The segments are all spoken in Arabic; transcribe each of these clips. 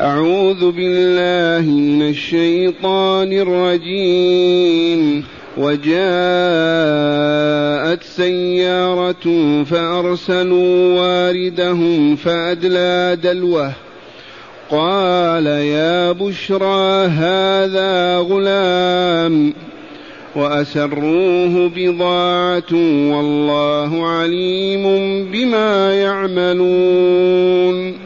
أعوذ بالله من الشيطان الرجيم. وجاءت سيارة فأرسلوا واردهم فأدلى دلوه. قال يا بشرى هذا غلام. وأسروه بضاعة والله عليم بما يعملون.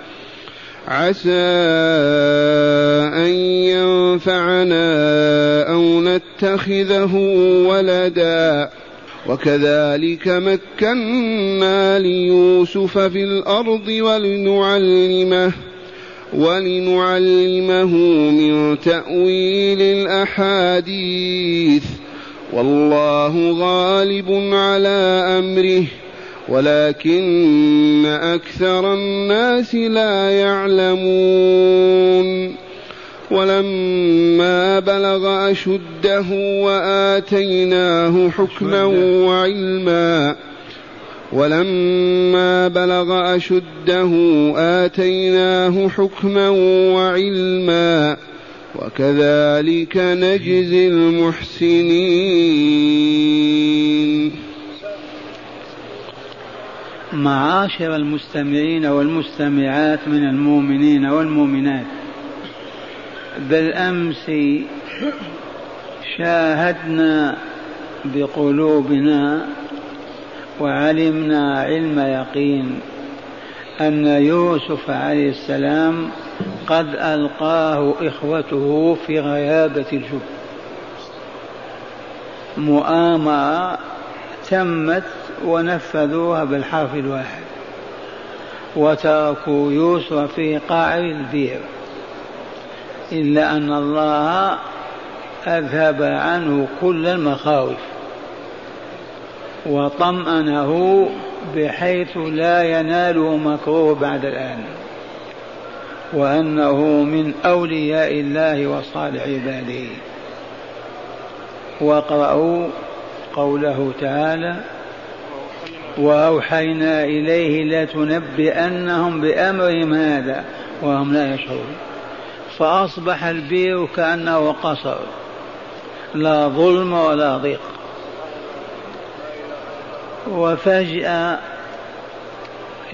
عسى أن ينفعنا أو نتخذه ولدا. وكذلك مكنا ليوسف في الأرض ولنعلمه ولنعلمه من تأويل الأحاديث. والله غالب على أمره. ولكن أكثر الناس لا يعلمون. ولما بلغ أشده وآتيناه حكما وعلما. ولما بلغ أشده آتيناه حكما وعلما. وكذلك نجزي المحسنين. معاشر المستمعين والمستمعات من المؤمنين والمؤمنات. بالأمس شاهدنا بقلوبنا وعلمنا علم يقين أن يوسف عليه السلام قد ألقاه إخوته في غيابة الجب مؤامرة تمت ونفذوها بالحرف الواحد. وتركوا يوسف في قاع البئر إلا أن الله أذهب عنه كل المخاوف. وطمأنه بحيث لا يناله مكروه بعد الآن. وأنه من أولياء الله وصالح عباده. واقرأوا قوله تعالى وأوحينا إليه لتنبئنهم بأمرهم هذا وهم لا يشعرون. فأصبح البير كأنه قصر لا ظلم ولا ضيق. وفجأة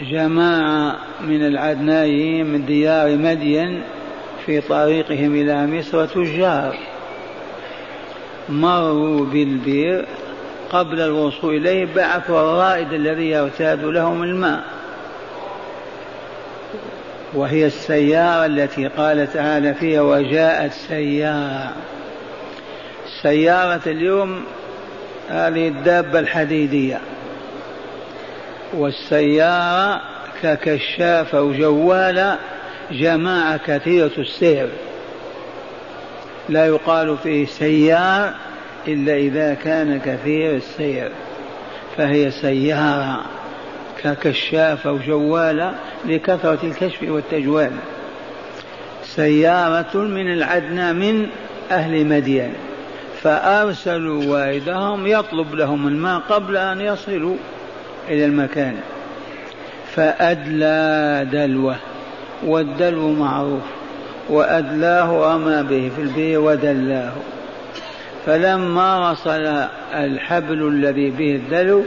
جماعة من العدنانيين من ديار مدين في طريقهم إلى مصر تجار مروا بالبير قبل الوصول إليه بعثوا الرائد الذي يرتاد لهم الماء. وهي السيارة التي قال تعالى فيها وجاءت سيارة. سيارة اليوم هذه الدابة الحديدية. والسيارة ككشافة وجوالة جماعة كثيرة السير لا يقال فيه سيار إلا إذا كان كثير السير فهي سيارة ككشافة وجوالة لكثرة الكشف والتجوال. سيارة من العدنى من أهل مدين فأرسلوا والدهم يطلب لهم الماء قبل أن يصلوا إلى المكان. فأدلى دلوه والدلو معروف وأدلاه رمى به في البير ودلاه. فلما وصل الحبل الذي به الدلو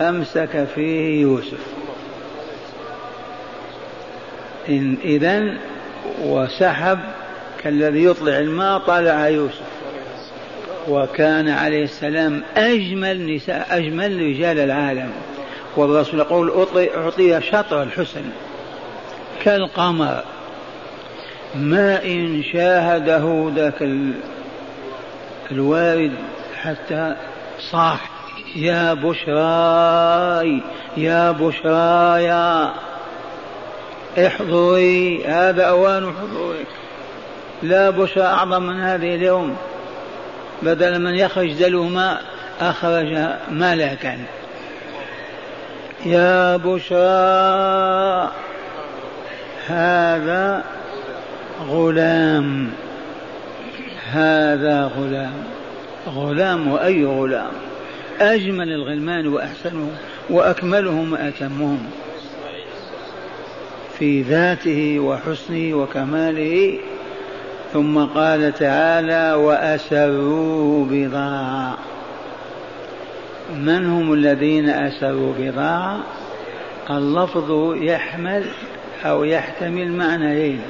أمسك فيه يوسف. إن إذن وسحب كالذي يطلع الماء طلع يوسف. وكان عليه السلام أجمل نساء أجمل رجال العالم. والرسول يقول أعطي شطر الحسن كالقمر. ما إن شاهده ذاك الوارد حتى صاح يا بشراي يا بشرايا احضري هذا أوان حضورك لا بشرى أعظم من هذه اليوم بدل من يخرج دلو ماء أخرج ملكا يا بشرى هذا غلام. هذا غلام. غلام وأي غلام؟ أجمل الغلمان وأحسنهم وأكملهم وأتمهم. في ذاته وحسنه وكماله. ثم قال تعالى وأسروا بضاعة. من هم الذين أسروا بضاعة؟ اللفظ يحمل أو يحتمل معنيين.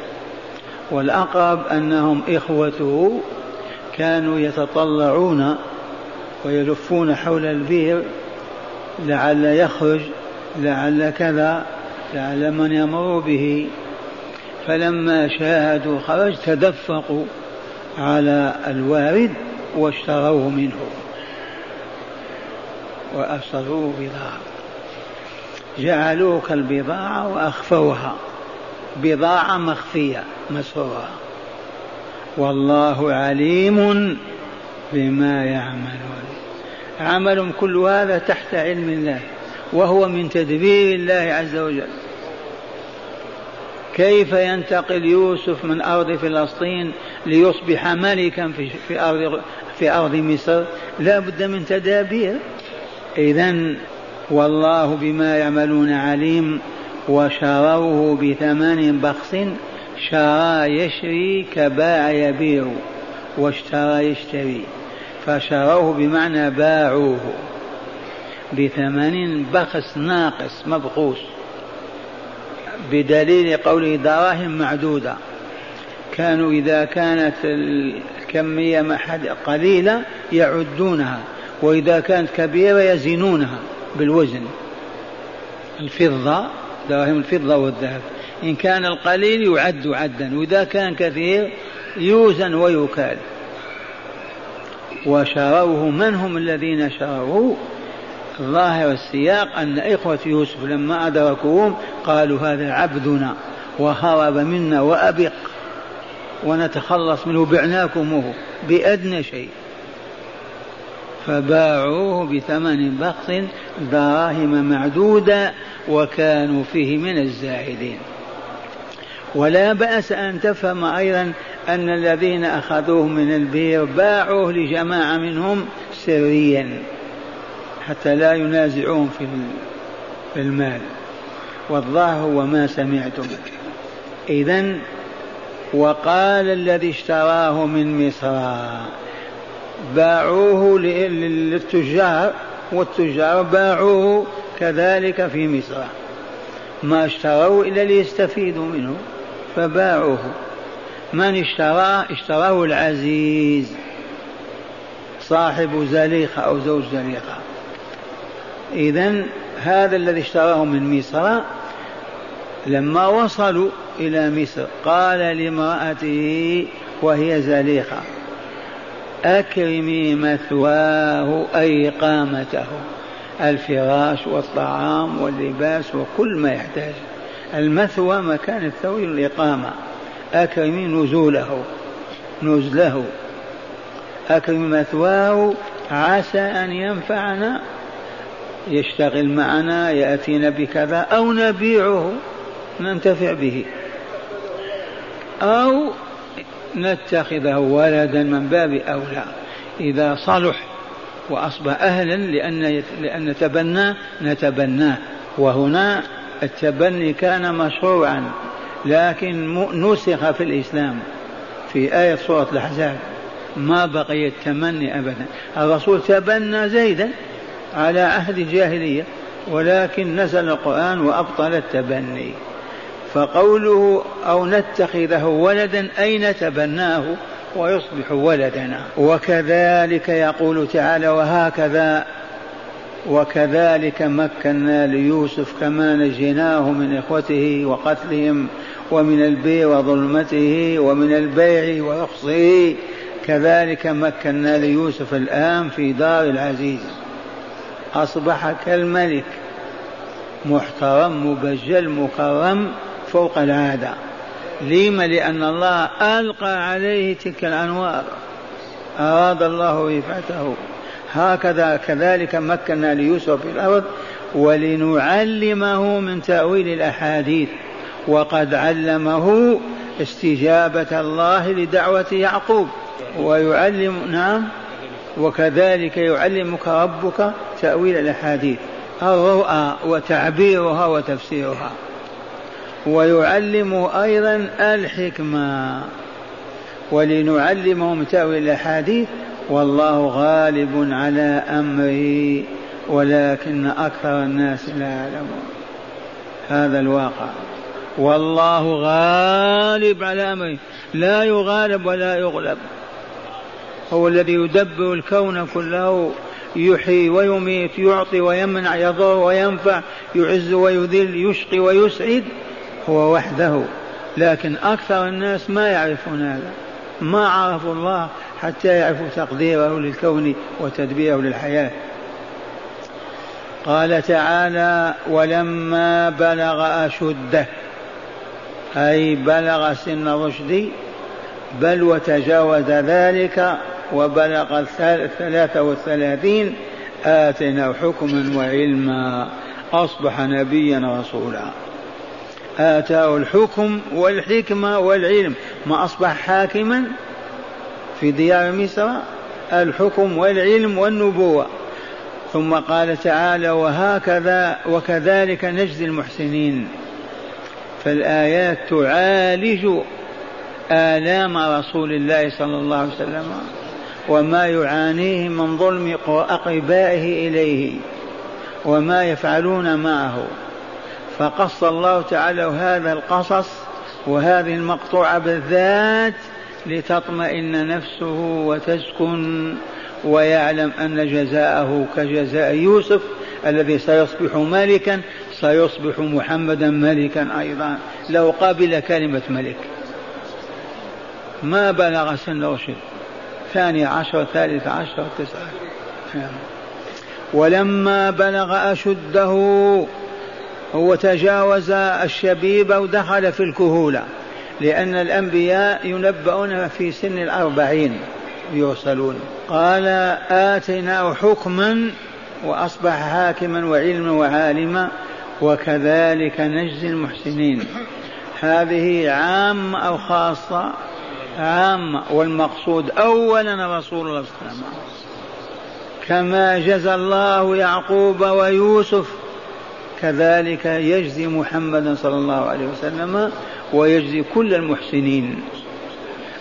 والأقرب أنهم إخوته كانوا يتطلعون ويلفون حول البئر لعل يخرج لعل كذا لعل من يمر به. فلما شاهدوا خرج تدفقوا على الوارد واشتروه منه وأصروه بضاعة. جعلوه كالبضاعة وأخفوها. بضاعة مخفية مسروها والله عليم بما يعملون. عمل كل هذا تحت علم الله وهو من تدبير الله عز وجل. كيف ينتقل يوسف من أرض فلسطين ليصبح ملكا في, في أرض في أرض مصر؟ لا بد من تدابير. إذا والله بما يعملون عليم. وشروه بثمن بخس شرى يشري كباع يبيع واشترى يشتري فشروه بمعنى باعوه بثمن بخس ناقص مبخوس بدليل قوله دراهم معدودة كانوا إذا كانت الكمية قليلة يعدونها وإذا كانت كبيرة يزنونها بالوزن الفضة دراهم الفضة والذهب. إن كان القليل يعد عدا وإذا كان كثير يوزن ويكال وشروه من هم الذين شروه ظاهر السياق أن إخوة يوسف لما أدركوهم قالوا هذا عبدنا وهرب منا وأبق ونتخلص منه بعناكمه بأدنى شيء. فباعوه بثمن بخس دراهم معدودة وكانوا فيه من الزاهدين. ولا بأس أن تفهم أيضا أن الذين أخذوه من البير باعوه لجماعة منهم سريا حتى لا ينازعون في المال. والظاهر هو ما سمعتم. إذا وقال الذي اشتراه من مصر باعوه للتجار والتجار باعوه كذلك في مصر. ما اشتروه إلا ليستفيدوا منه فباعوه. من اشتراه اشتراه العزيز صاحب زليخة أو زوج زليخة. إذا هذا الذي اشتراه من مصر لما وصلوا إلى مصر قال لامرأته وهي زليخة أكرمي مثواه أي إقامته الفراش والطعام واللباس وكل ما يحتاج. المثوى مكان الثوي الإقامة أكرمي نزوله. نزله. أكرم مثواه. عسى أن ينفعنا. يشتغل معنا. يأتينا بكذا. أو نبيعه. ننتفع به. أو نتخذه ولدا من باب أولى. إذا صلح وأصبح أهلا لأن لأن نتبناه نتبناه وهنا التبني كان مشروعا لكن نسخ في الإسلام في آية سورة الأحزاب. ما بقي التمني أبدا. الرسول تبنى زيدا على عهد الجاهلية ولكن نزل القرآن وأبطل التبني. فقوله أو نتخذه ولدا أي نتبناه ويصبح ولدنا. وكذلك يقول تعالى وهكذا وكذلك مكنا ليوسف كما نجيناه من إخوته وقتلهم ومن البيع وظلمته ومن البيع ورخصه كذلك مكنا ليوسف الآن في دار العزيز. أصبح كالملك محترم مبجل مكرم فوق العادة. لما لأن الله ألقى عليه تلك الأنوار. أراد الله رفعته هكذا كذلك مكنا ليوسف في الأرض ولنعلمه من تأويل الأحاديث. وقد علمه استجابة الله لدعوة يعقوب. ويعلم نعم. وكذلك يعلمك ربك تأويل الأحاديث. الرؤى وتعبيرها وتفسيرها. ويعلم أيضا الحكمة. ولنعلمه من تأويل الأحاديث والله غالب على أمره ولكن أكثر الناس لا يعلمون. هذا الواقع. والله غالب على أمره. لا يغالب ولا يغلب. هو الذي يدبر الكون كله يحيي ويميت يعطي ويمنع يضر وينفع يعز ويذل يشقي ويسعد. هو وحده. لكن أكثر الناس ما يعرفون هذا. ما عرفوا الله حتى يعرفوا تقديره للكون وتدبيره للحياة. قال تعالى ولما بلغ أشده أي بلغ سن الرشد بل وتجاوز ذلك وبلغ الثلاثة والثلاثين آتينا حكما وعلما أصبح نبيا رسولا. آتاه الحكم والحكمة والعلم ما أصبح حاكما في ديار مصر الحكم والعلم والنبوة. ثم قال تعالى وهكذا وكذلك نجزي المحسنين فالآيات تعالج آلام رسول الله صلى الله عليه وسلم وما يعانيه من ظلم أقربائه إليه وما يفعلون معه. فقص الله تعالى هذا القصص وهذه المقطوعة بالذات لتطمئن نفسه وتسكن ويعلم أن جزاءه كجزاء يوسف الذي سيصبح ملكا سيصبح محمدا ملكا أيضا. لو قبل كلمة ملك. ما بلغ سن رشد. ثاني عشر ثالث عشر تسعة. ولما بلغ أشده هو تجاوز الشبيب ودخل في الكهولة لأن الأنبياء ينبؤون في سن الأربعين يرسلون قال آتيناه حكما وأصبح حاكما وعلما وعالما وكذلك نجزي المحسنين. هذه عامة أو خاصة؟ عامة. والمقصود أولا رسول الله صلى الله عليه وسلم. كما جزى الله يعقوب ويوسف كذلك يجزي محمدا صلى الله عليه وسلم ويجزي كل المحسنين.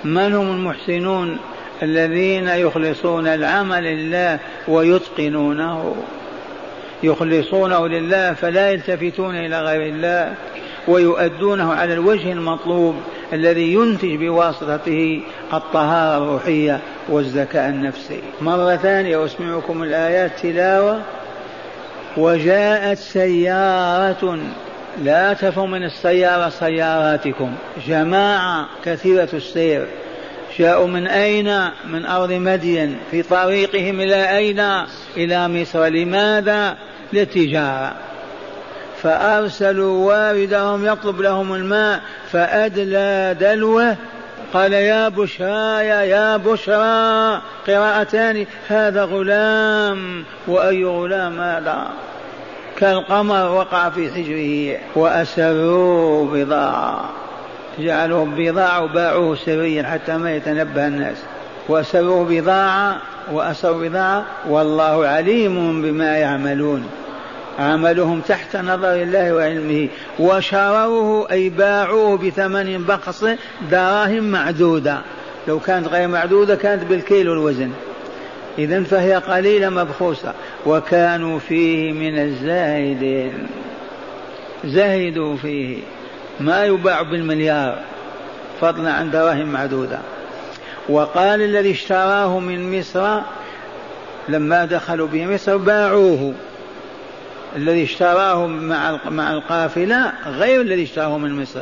من هم المحسنون الذين يخلصون العمل لله ويتقنونه؟ يخلصونه لله فلا يلتفتون إلى غير الله ويؤدونه على الوجه المطلوب الذي ينتج بواسطته الطهارة الروحية والزكاء النفسي. مرة ثانية أسمعكم الآيات تلاوة وجاءت سيارة لا تفهم من السيارة سياراتكم. جماعة كثيرة السير. جاءوا من أين؟ من أرض مدين. في طريقهم إلى أين؟ إلى مصر. لماذا؟ للتجارة. فأرسلوا واردهم يطلب لهم الماء فأدلى دلوه قال يا بشرى يا بشرى قراءتان هذا غلام وأي غلام هذا؟ كالقمر وقع في حجره وأسروا بضاعة. جعلوه بضاعة وباعوه سريا حتى ما يتنبه الناس. وأسروا بضاعة وأسروا بضاعة والله عليم بما يعملون. عملهم تحت نظر الله وعلمه وشروه أي باعوه بثمن بخس دراهم معدودة. لو كانت غير معدودة كانت بالكيلو الوزن إذا فهي قليلة مبخوسة. وكانوا فيه من الزاهدين. زهدوا فيه. ما يباع بالمليار. فضلا عن دراهم معدودة. وقال الذي اشتراه من مصر لما دخلوا به مصر باعوه. الذي اشتراه مع مع القافلة غير الذي اشتراه من مصر.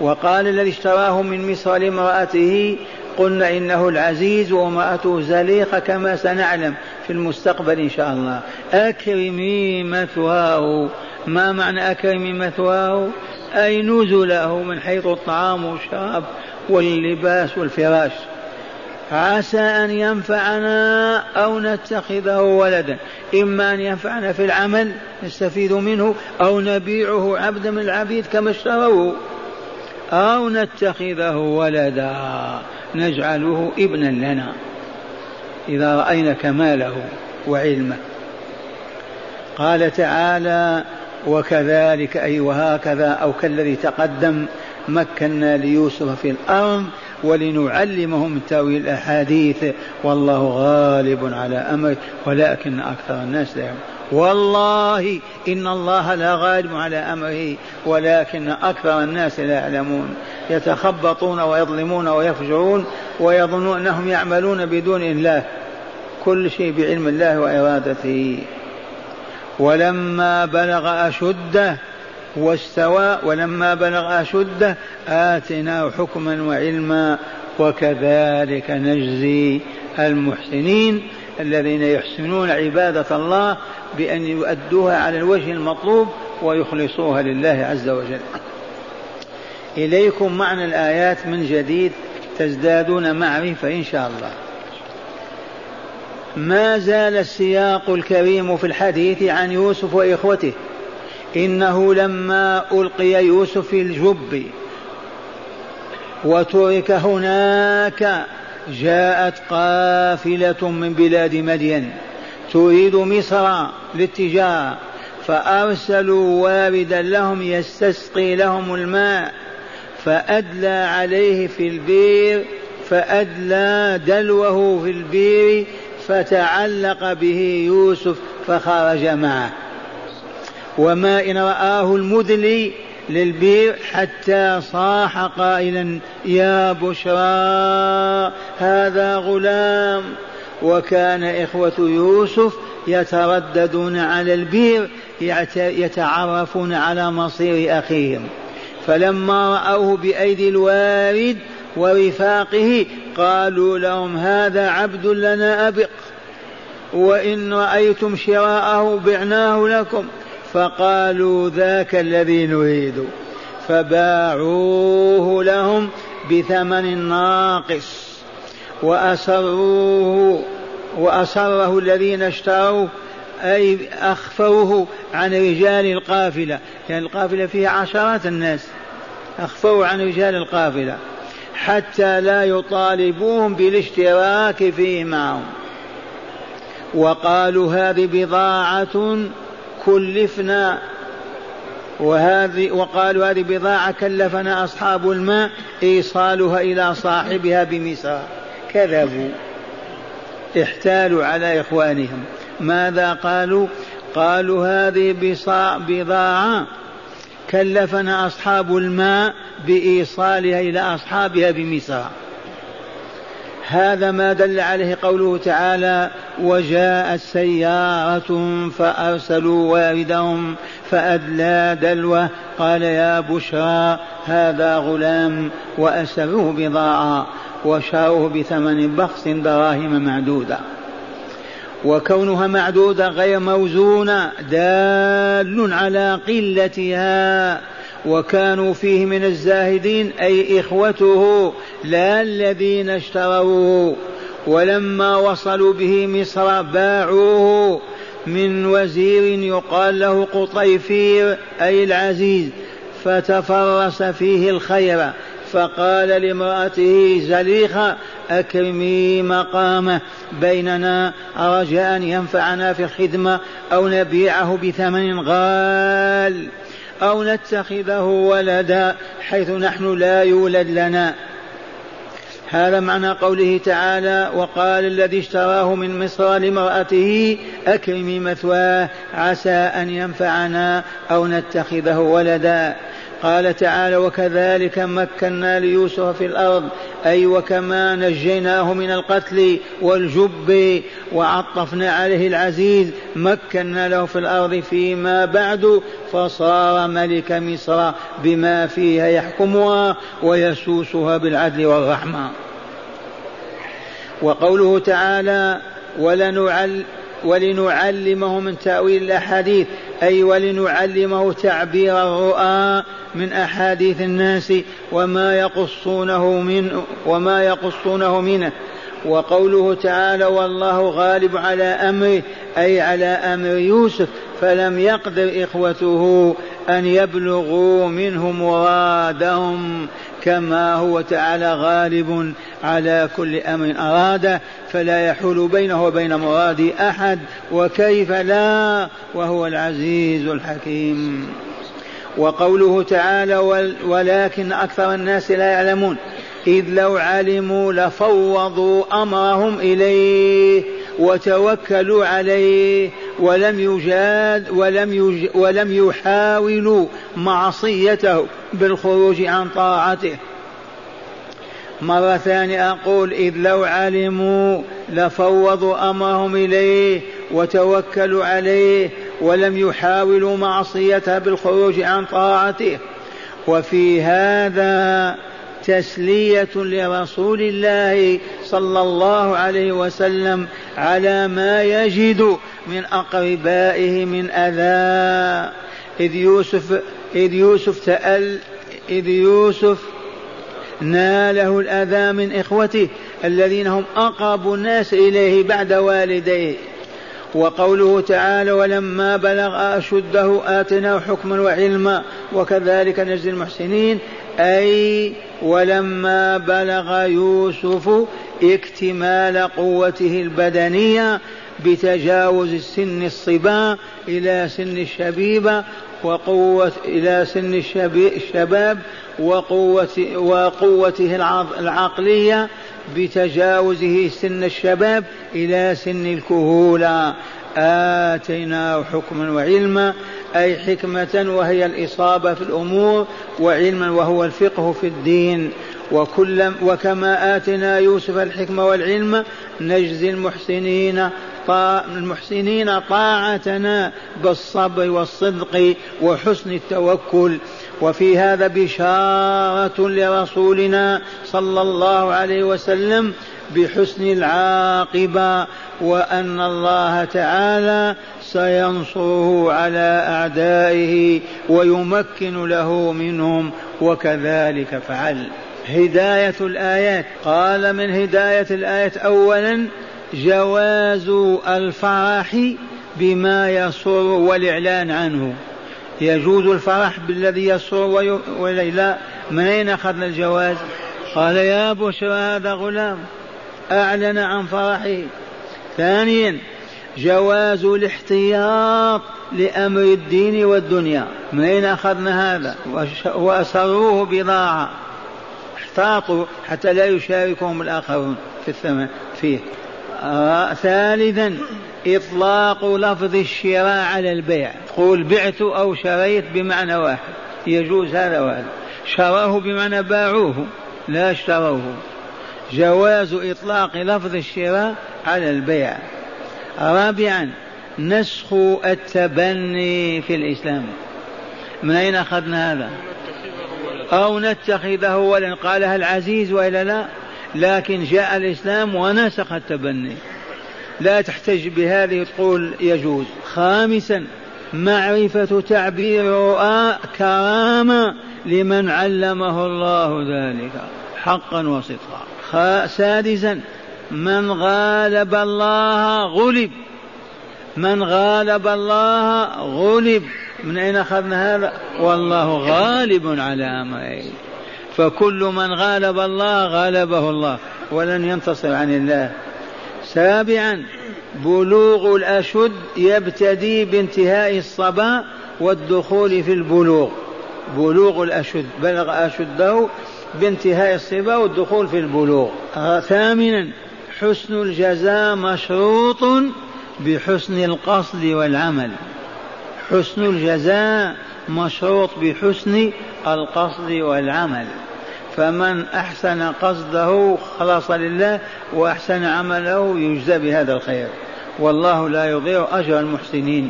وقال الذي اشتراه من مصر لامرأته قلنا إنه العزيز وامرأته زليقة كما سنعلم في المستقبل إن شاء الله. أكرمي مثواه. ما معنى أكرمي مثواه؟ أي نزله من حيث الطعام والشراب واللباس والفراش. عسى أن ينفعنا أو نتخذه ولدا. إما أن ينفعنا في العمل نستفيد منه أو نبيعه عبدا من العبيد كما اشتروه. أو نتخذه ولدا نجعله ابنا لنا. إذا رأينا كماله وعلمه. قال تعالى وكذلك أي وهكذا أو كالذي تقدم مكنا ليوسف في الأرض ولنعلمه من تأويل الأحاديث. والله غالب على امره ولكن أكثر الناس لا يعلمون. والله إن الله لا غالب على أمره ولكن أكثر الناس لا يعلمون. يتخبطون ويظلمون ويفجرون ويظنون انهم يعملون بدون الله. كل شيء بعلم الله وإرادته. ولما بلغ أشده واستوى ولما بلغ أشده آتيناه حكما وعلما وكذلك نجزي المحسنين الذين يحسنون عبادة الله بأن يؤدوها على الوجه المطلوب ويخلصوها لله عز وجل. إليكم معنى الآيات من جديد تزدادون معرفة إن شاء الله. ما زال السياق الكريم في الحديث عن يوسف وإخوته. إنه لما ألقي يوسف في الجب وترك هناك جاءت قافلة من بلاد مدين تريد مصر للتجارة فأرسلوا واردا لهم يستسقي لهم الماء فأدلى عليه في البير فأدلى دلوه في البير فتعلق به يوسف فخرج معه. وما إن رآه المدلي للبير حتى صاح قائلا يا بشرى هذا غلام. وكان إخوة يوسف يترددون على البير يتعرفون على مصير أخيهم. فلما رأوه بأيدي الوارد ورفاقه قالوا لهم هذا عبد لنا أبق وإن رأيتم شراءه بعناه لكم. فقالوا ذاك الذي نريد. فباعوه لهم بثمن ناقص. وأسروه وأسره الذين اشتروا أي أخفوه عن رجال القافلة. كان يعني القافلة فيها عشرات الناس. أخفوه عن رجال القافلة. حتى لا يطالبوهم بالاشتراك فيه معهم وقالوا هذه بضاعة كلفنا وهذه وقالوا هذه بضاعة كلفنا أصحاب الماء إيصالها إلى صاحبها بمصر كذبوا. احتالوا على إخوانهم. ماذا قالوا؟ قالوا هذه بضاعة كلفنا أصحاب الماء بإيصالها إلى أصحابها بمصر هذا ما دل عليه قوله تعالى وجاءت سيارة فأرسلوا واردهم فأدلى دلوه. قال يا بشرى هذا غلام وأسروه بضاعة وشاروه بثمن بخس دراهم معدودة. وكونها معدودة غير موزونة دال على قلتها. وكانوا فيه من الزاهدين أي إخوته لا الذين اشتروه. ولما وصلوا به مصر باعوه. من وزير يقال له قطيفير أي العزيز. فتفرس فيه الخير. فقال لامرأته زليخة أكرمي مقامه. بيننا رجاء ينفعنا في الخدمة أو نبيعه بثمن غال. أو نتخذه ولدا حيث نحن لا يولد لنا. هذا معنى قوله تعالى وقال الذي اشتراه من مصر لامرأته أكرمي مثواه عسى أن ينفعنا أو نتخذه ولدا. قال تعالى وكذلك مكنا ليوسف في الأرض أي وكما نجيناه من القتل والجب وعطفنا عليه العزيز مكنا له في الأرض فيما بعد فصار ملك مصر بما فيها يحكمها ويسوسها بالعدل والرحمة. وقوله تعالى ولنعل ولنعلمه من تأويل الأحاديث أي ولنعلمه تعبير الرؤى من أحاديث الناس وما يقصونه من وما يقصونه منه. وقوله تعالى والله غالب على أمره أي على أمر يوسف فلم يقدر إخوته أن يبلغوا منه مرادهم. كما هو تعالى غالب على كل أمر اراده فلا يحول بينه وبين مراد أحد وكيف لا؟ وهو العزيز الحكيم. وقوله تعالى ولكن أكثر الناس لا يعلمون. إذ لو علموا لفوضوا أمرهم إليه وتوكلوا عليه ولم يجاد ولم يج ولم يحاولوا معصيته بالخروج عن طاعته. مرة ثانية أقول إذ لو علموا لفوضوا أمرهم إليه وتوكلوا عليه ولم يحاولوا معصيته بالخروج عن طاعته. وفي هذا تسلية لرسول الله صلى الله عليه وسلم على ما يجد من أقربائه من أذى. إذ يوسف إذ يوسف تأل إذ يوسف ناله الأذى من إخوته الذين هم أقرب الناس إليه بعد والديه. وقوله تعالى ولما بلغ أشده آتناه حكما وعلما وكذلك نجزي المحسنين أي ولما بلغ يوسف اكتمال قوته البدنية بتجاوز سن الصبا إلى سن الشبيبة وقوة إلى سن الشباب وقوة وقوته العقلية بتجاوزه سن الشباب إلى سن الكهولة. آتيناه حكما وعلما أي حكمة وهي الإصابة في الأمور وعلما وهو الفقه في الدين. وكل وكما آتنا يوسف الحكمة والعلم نجزي المحسنين. المحسنين طاعتنا بالصبر والصدق وحسن التوكل. وفي هذا بشارة لرسولنا صلى الله عليه وسلم بحسن العاقبة وأن الله تعالى سينصره على أعدائه ويمكن له منهم وكذلك فعل. هداية الآيات. قال من هداية الآيات أولا جواز الفرح بما يسر والإعلان عنه. يجوز الفرح بالذي يسر وليلا من أين أخذنا الجواز؟ قال يا بشرى هذا غلام أعلن عن فرحه ثانيا جواز الاحتياط لأمر الدين والدنيا. من أين أخذنا هذا؟ وأسروه بضاعة. احتاطوا حتى لا يشاركهم الآخرون في الثمن فيه. ثالثا إطلاق لفظ الشراء على البيع. قول بعت أو شريت بمعنى واحد. يجوز هذا وهذا شروه بمعنى باعوه. لا اشتروه. جواز إطلاق لفظ الشراء على البيع. رابعا نسخ التبني في الإسلام. من أين أخذنا هذا؟ أو نتخذه ولن قالها العزيز وإلا لا؟ لكن جاء الإسلام ونسخ التبني. لا تحتج بهذه تقول يجوز. خامسا معرفة تعبير الرؤى كرامة لمن علمه الله ذلك حقا وصدقا. سادسا من غالب الله غلب. من غالب الله غلب. من أين أخذنا هذا؟ والله غالب على أمره فكل من غالب الله غالبه الله ولن ينتصر عن الله. سابعا بلوغ الأشد يبتدي بانتهاء الصبا والدخول في البلوغ. بلوغ الأشد بلغ أشده بانتهاء الصبا والدخول في البلوغ. ثامنا حسن الجزاء مشروط بحسن القصد والعمل. حسن الجزاء مشروط بحسن القصد والعمل. فمن أحسن قصده خلص لله وأحسن عمله يجزى بهذا الخير. والله لا يضيع أجر المحسنين.